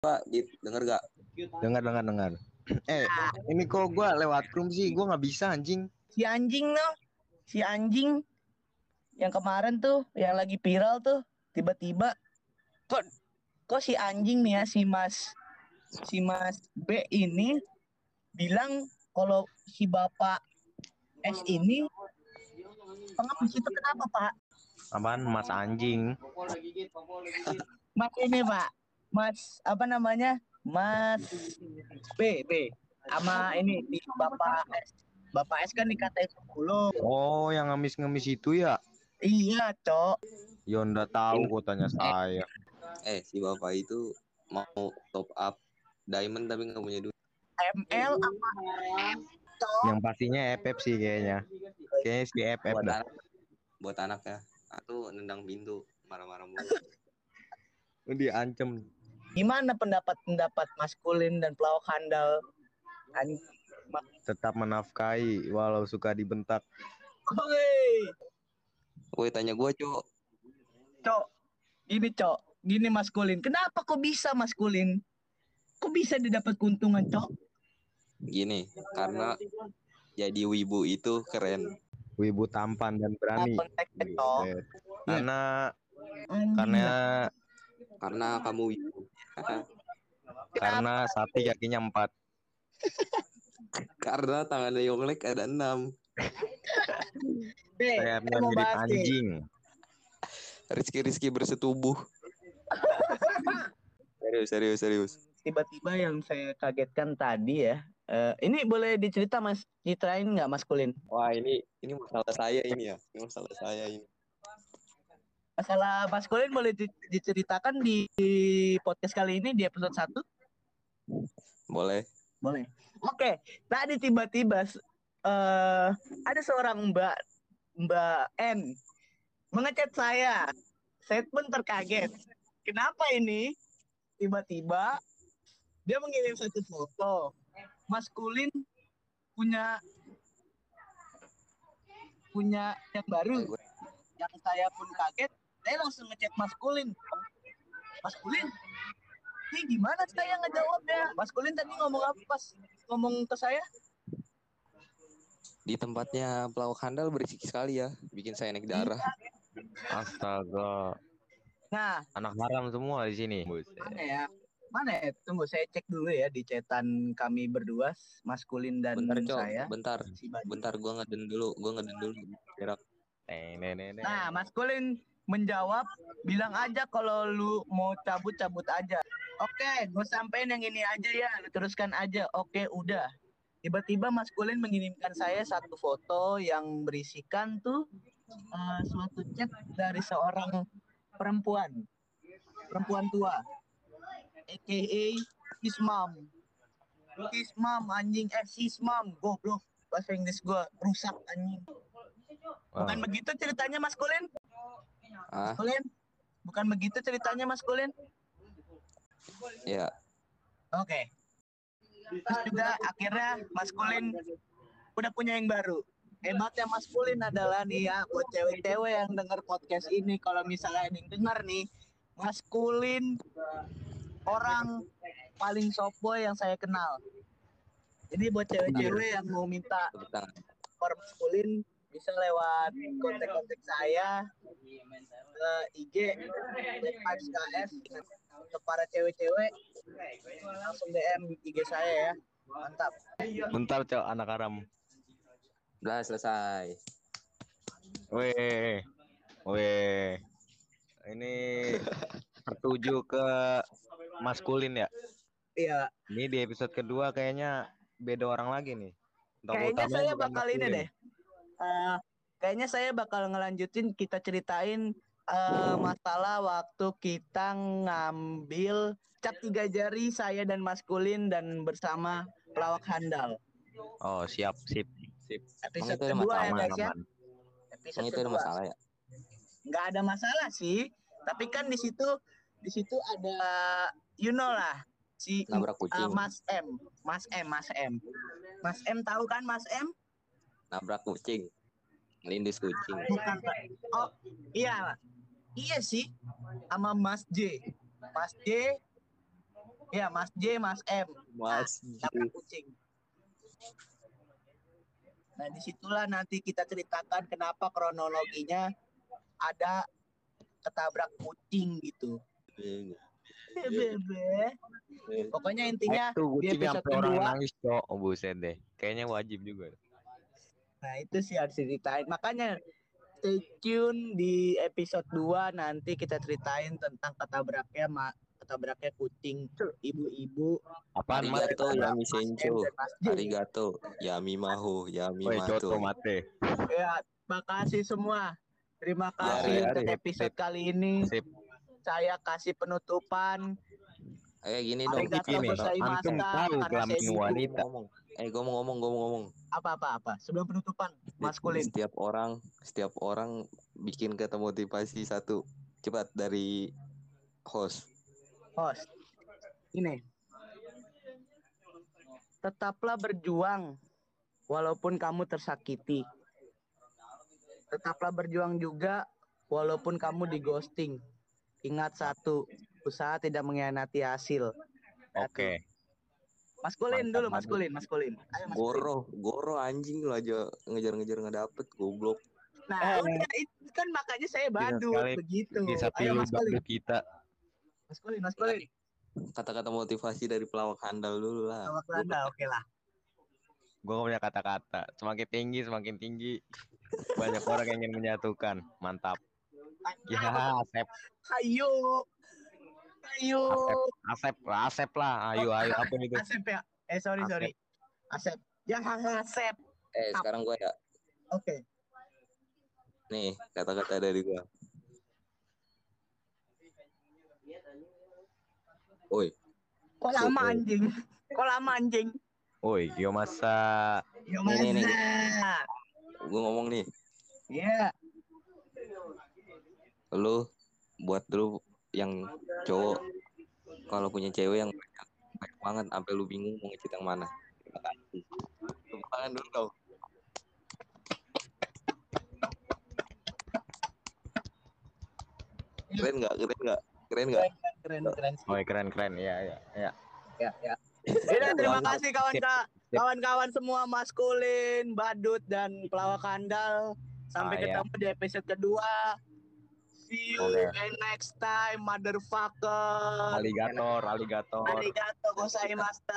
Pak, Dit, denger gak? Dengar dengar dengar. Eh, ini kok gua lewat room sih, gua nggak bisa anjing. Si anjing no, si anjing yang kemarin tuh, yang lagi viral tuh, tiba-tiba kok kok si anjing nih ya si Mas si Mas B ini bilang kalau si Bapak S ini pengemis itu kenapa Pak? Apaan Mas anjing? Mas ini Pak, Mas apa namanya? Mas B B sama ini di Bapak S. Bapak S kan dikatain 10. Oh, yang ngemis-ngemis itu ya? Iya, Cok. Ya udah tahu kotanya saya. Eh, si bapak itu mau top up diamond tapi nggak punya duit. ML apa? Cok. Yang pastinya FF sih kayaknya. Kayaknya si FF Buat dah. anak, buat anak ya. Aku nendang pintu, marah-marah mulu. Diancem. Gimana pendapat-pendapat maskulin dan pelawak handal? An- Ma- Tetap menafkahi walau suka dibentak. Woi, Woi, tanya gua, Cok. Cok. Gini, Cok. Gini maskulin. Kenapa kok bisa maskulin? Kok bisa didapat keuntungan, Cok? Gini, karena jadi wibu itu keren. Wibu tampan dan berani. Konteksnya, Cok. Buset. Karena Anjing. karena Karena kamu wibu. karena sapi kakinya empat. karena tangannya Yonglek ada enam. Sayapnya mau mirip anjing. Rizky-Rizky bersetubuh. serius, serius, serius. Tiba-tiba yang saya kagetkan tadi ya. eh, ini boleh dicerita Mas, ceritain nggak maskulin? Wah, ini ini masalah saya ini ya. Ini masalah saya ini. Masalah maskulin boleh di- diceritakan di, di podcast kali ini di episode 1? Boleh. Boleh. Oke, tadi tiba-tiba eh ada seorang Mbak Mbak N mengechat saya. Saya pun terkaget. Kenapa ini? Tiba-tiba dia mengirim satu foto maskulin punya punya yang baru. Yang saya pun kaget, saya langsung ngechat maskulin. Maskulin, ini gimana saya ngejawabnya? Maskulin tadi ngomong apa pas ngomong ke saya? Di tempatnya pelawak handal berisik sekali ya. Bikin saya naik darah. Astaga. Nah, Anak haram semua di sini. Mana ya? Mana ya? Tunggu saya cek dulu ya di chatan kami berdua, maskulin dan Bentar, saya. Bentar. Si. Bentar gua ngeden dulu. Gua ngeden dulu. Gerak. Nah, maskulin menjawab, bilang aja kalau lu mau cabut cabut aja. Oke, gue sampein yang ini aja ya, lu teruskan aja. Oke, udah. Tiba-tiba maskulin mengirimkan saya satu foto yang berisikan tuh eh, suatu chat dari seorang perempuan, perempuan tua, aka his mom. His mom anjing, eh his mom, goblok. Bahasa Inggris gua rusak anjing. Bukan Wah. begitu ceritanya maskulin? Ah, Maskulin? Bukan begitu ceritanya maskulin? ya. Oke. Terus juga akhirnya maskulin udah punya yang baru. Hebatnya maskulin adalah nih ya buat cewek-cewek yang denger podcast ini kalau misalnya yang denger nih maskulin orang paling softboy yang saya kenal. Jadi buat cewek-cewek yang mau minta Tepuk tangan. Bisa lewat kontak-kontak saya ke IG KS untuk para cewek-cewek langsung DM IG saya ya mantap Bentar, Cok, anak haram. Udah selesai. Weh. Weh. Ini tertuju ke maskulin ya. iya Ini di episode kedua kayaknya beda orang lagi nih. Tokoh kayaknya saya bakal ini deh Eh, kayaknya saya bakal ngelanjutin kita ceritain eh, masalah waktu kita ngambil cap tiga jari saya dan maskulin dan bersama pelawak handal. Oh, siap, sip, sip. episode kedua ya guys ya. episode itu kedua. masalah ya? nggak ada masalah sih. Tapi kan di situ di situ ada you know lah si uh, Mas M. Mas M Mas M. Mas M tahu kan Mas M Nabrak kucing. Ngelindis kucing. bukan Pak. oh iya iya sih sama Mas J Mas J Ya, Mas J, Mas M. Mas Tabrak kucing. Nah, di situlah nanti kita ceritakan kenapa kronologinya ada ketabrak kucing gitu. Bebe. Pokoknya intinya Itu di kucing sampai orang kedua nangis, Cok. Oh, buset deh. Kayaknya wajib juga. Nah itu sih harus diceritain. Makanya stay tune di episode 2 nanti kita ceritain tentang ketabraknya ma ketabraknya kucing ibu-ibu. Apaan, Mat? Arigato Yami Mas M Sencho. Arigato Yami Maho Yami Mato. Coto mate. Ya, makasih semua. Terima Ya, kasih ya, untuk episode sip. kali ini. Sip. Saya kasih penutupan. Eh gini dong. Arigato Gini, antum tahu karena kelamin wanita. Ngomong. Eh gue mau ngomong, gue mau ngomong. Apa-apa apa. Sebelum penutupan, maskulin. Setiap orang, setiap orang bikin kata motivasi satu. Cepat dari host. host. Ini. Tetaplah berjuang walaupun kamu tersakiti. Tetaplah berjuang juga walaupun kamu di ghosting. Ingat satu, usaha tidak mengkhianati hasil. Oke. Maskulin Mantap, dulu, maskulin, maskulin. Ayo maskulin. Goro, goro anjing lu aja ngejar-ngejar nggak dapet, goblok. Nah, Eh. udah itu kan makanya saya badut sekali begitu. Bisa Ayo pilih maskulin, badut kita. maskulin, maskulin. Kata-kata motivasi dari pelawak handal dulu lah. Sama Kelanda, oke lah. Gue gak punya kata-kata. Semakin tinggi, semakin tinggi. Banyak orang yang ingin menyatukan. Mantap. Ya, Asep. Ayo. Ayo. Asep, Asep lah. Ayo, ayo. Apa itu? Asep ya? Eh sorry Asep. sorry. Asep. Ya Asep. Eh sekarang gue ya. Oke. Nih kata-kata dari gua. Oi, Kok lama anjing? Kok lama anjing? Woi, Gio masa Yo Ini, ini. masa. gua ngomong nih. Iya. Lu buat dulu yang cowok kalau punya cewek yang banyak, banyak banget sampai lu bingung mau ngecit yang mana. Terima tangan dulu dong. Keren nggak? Keren nggak? Keren nggak? Keren keren. sih. Oh, keren-keren. Iya, iya, iya. Ya ya. Yaudah, terima Sip. kasih kawan kawan-kawan semua maskulin, badut dan pelawak handal. Sampai Ah, ya. ketemu di episode kedua. See you Oke. and next time, motherfucker. Aligator, aligator. Arigato gozaimasu.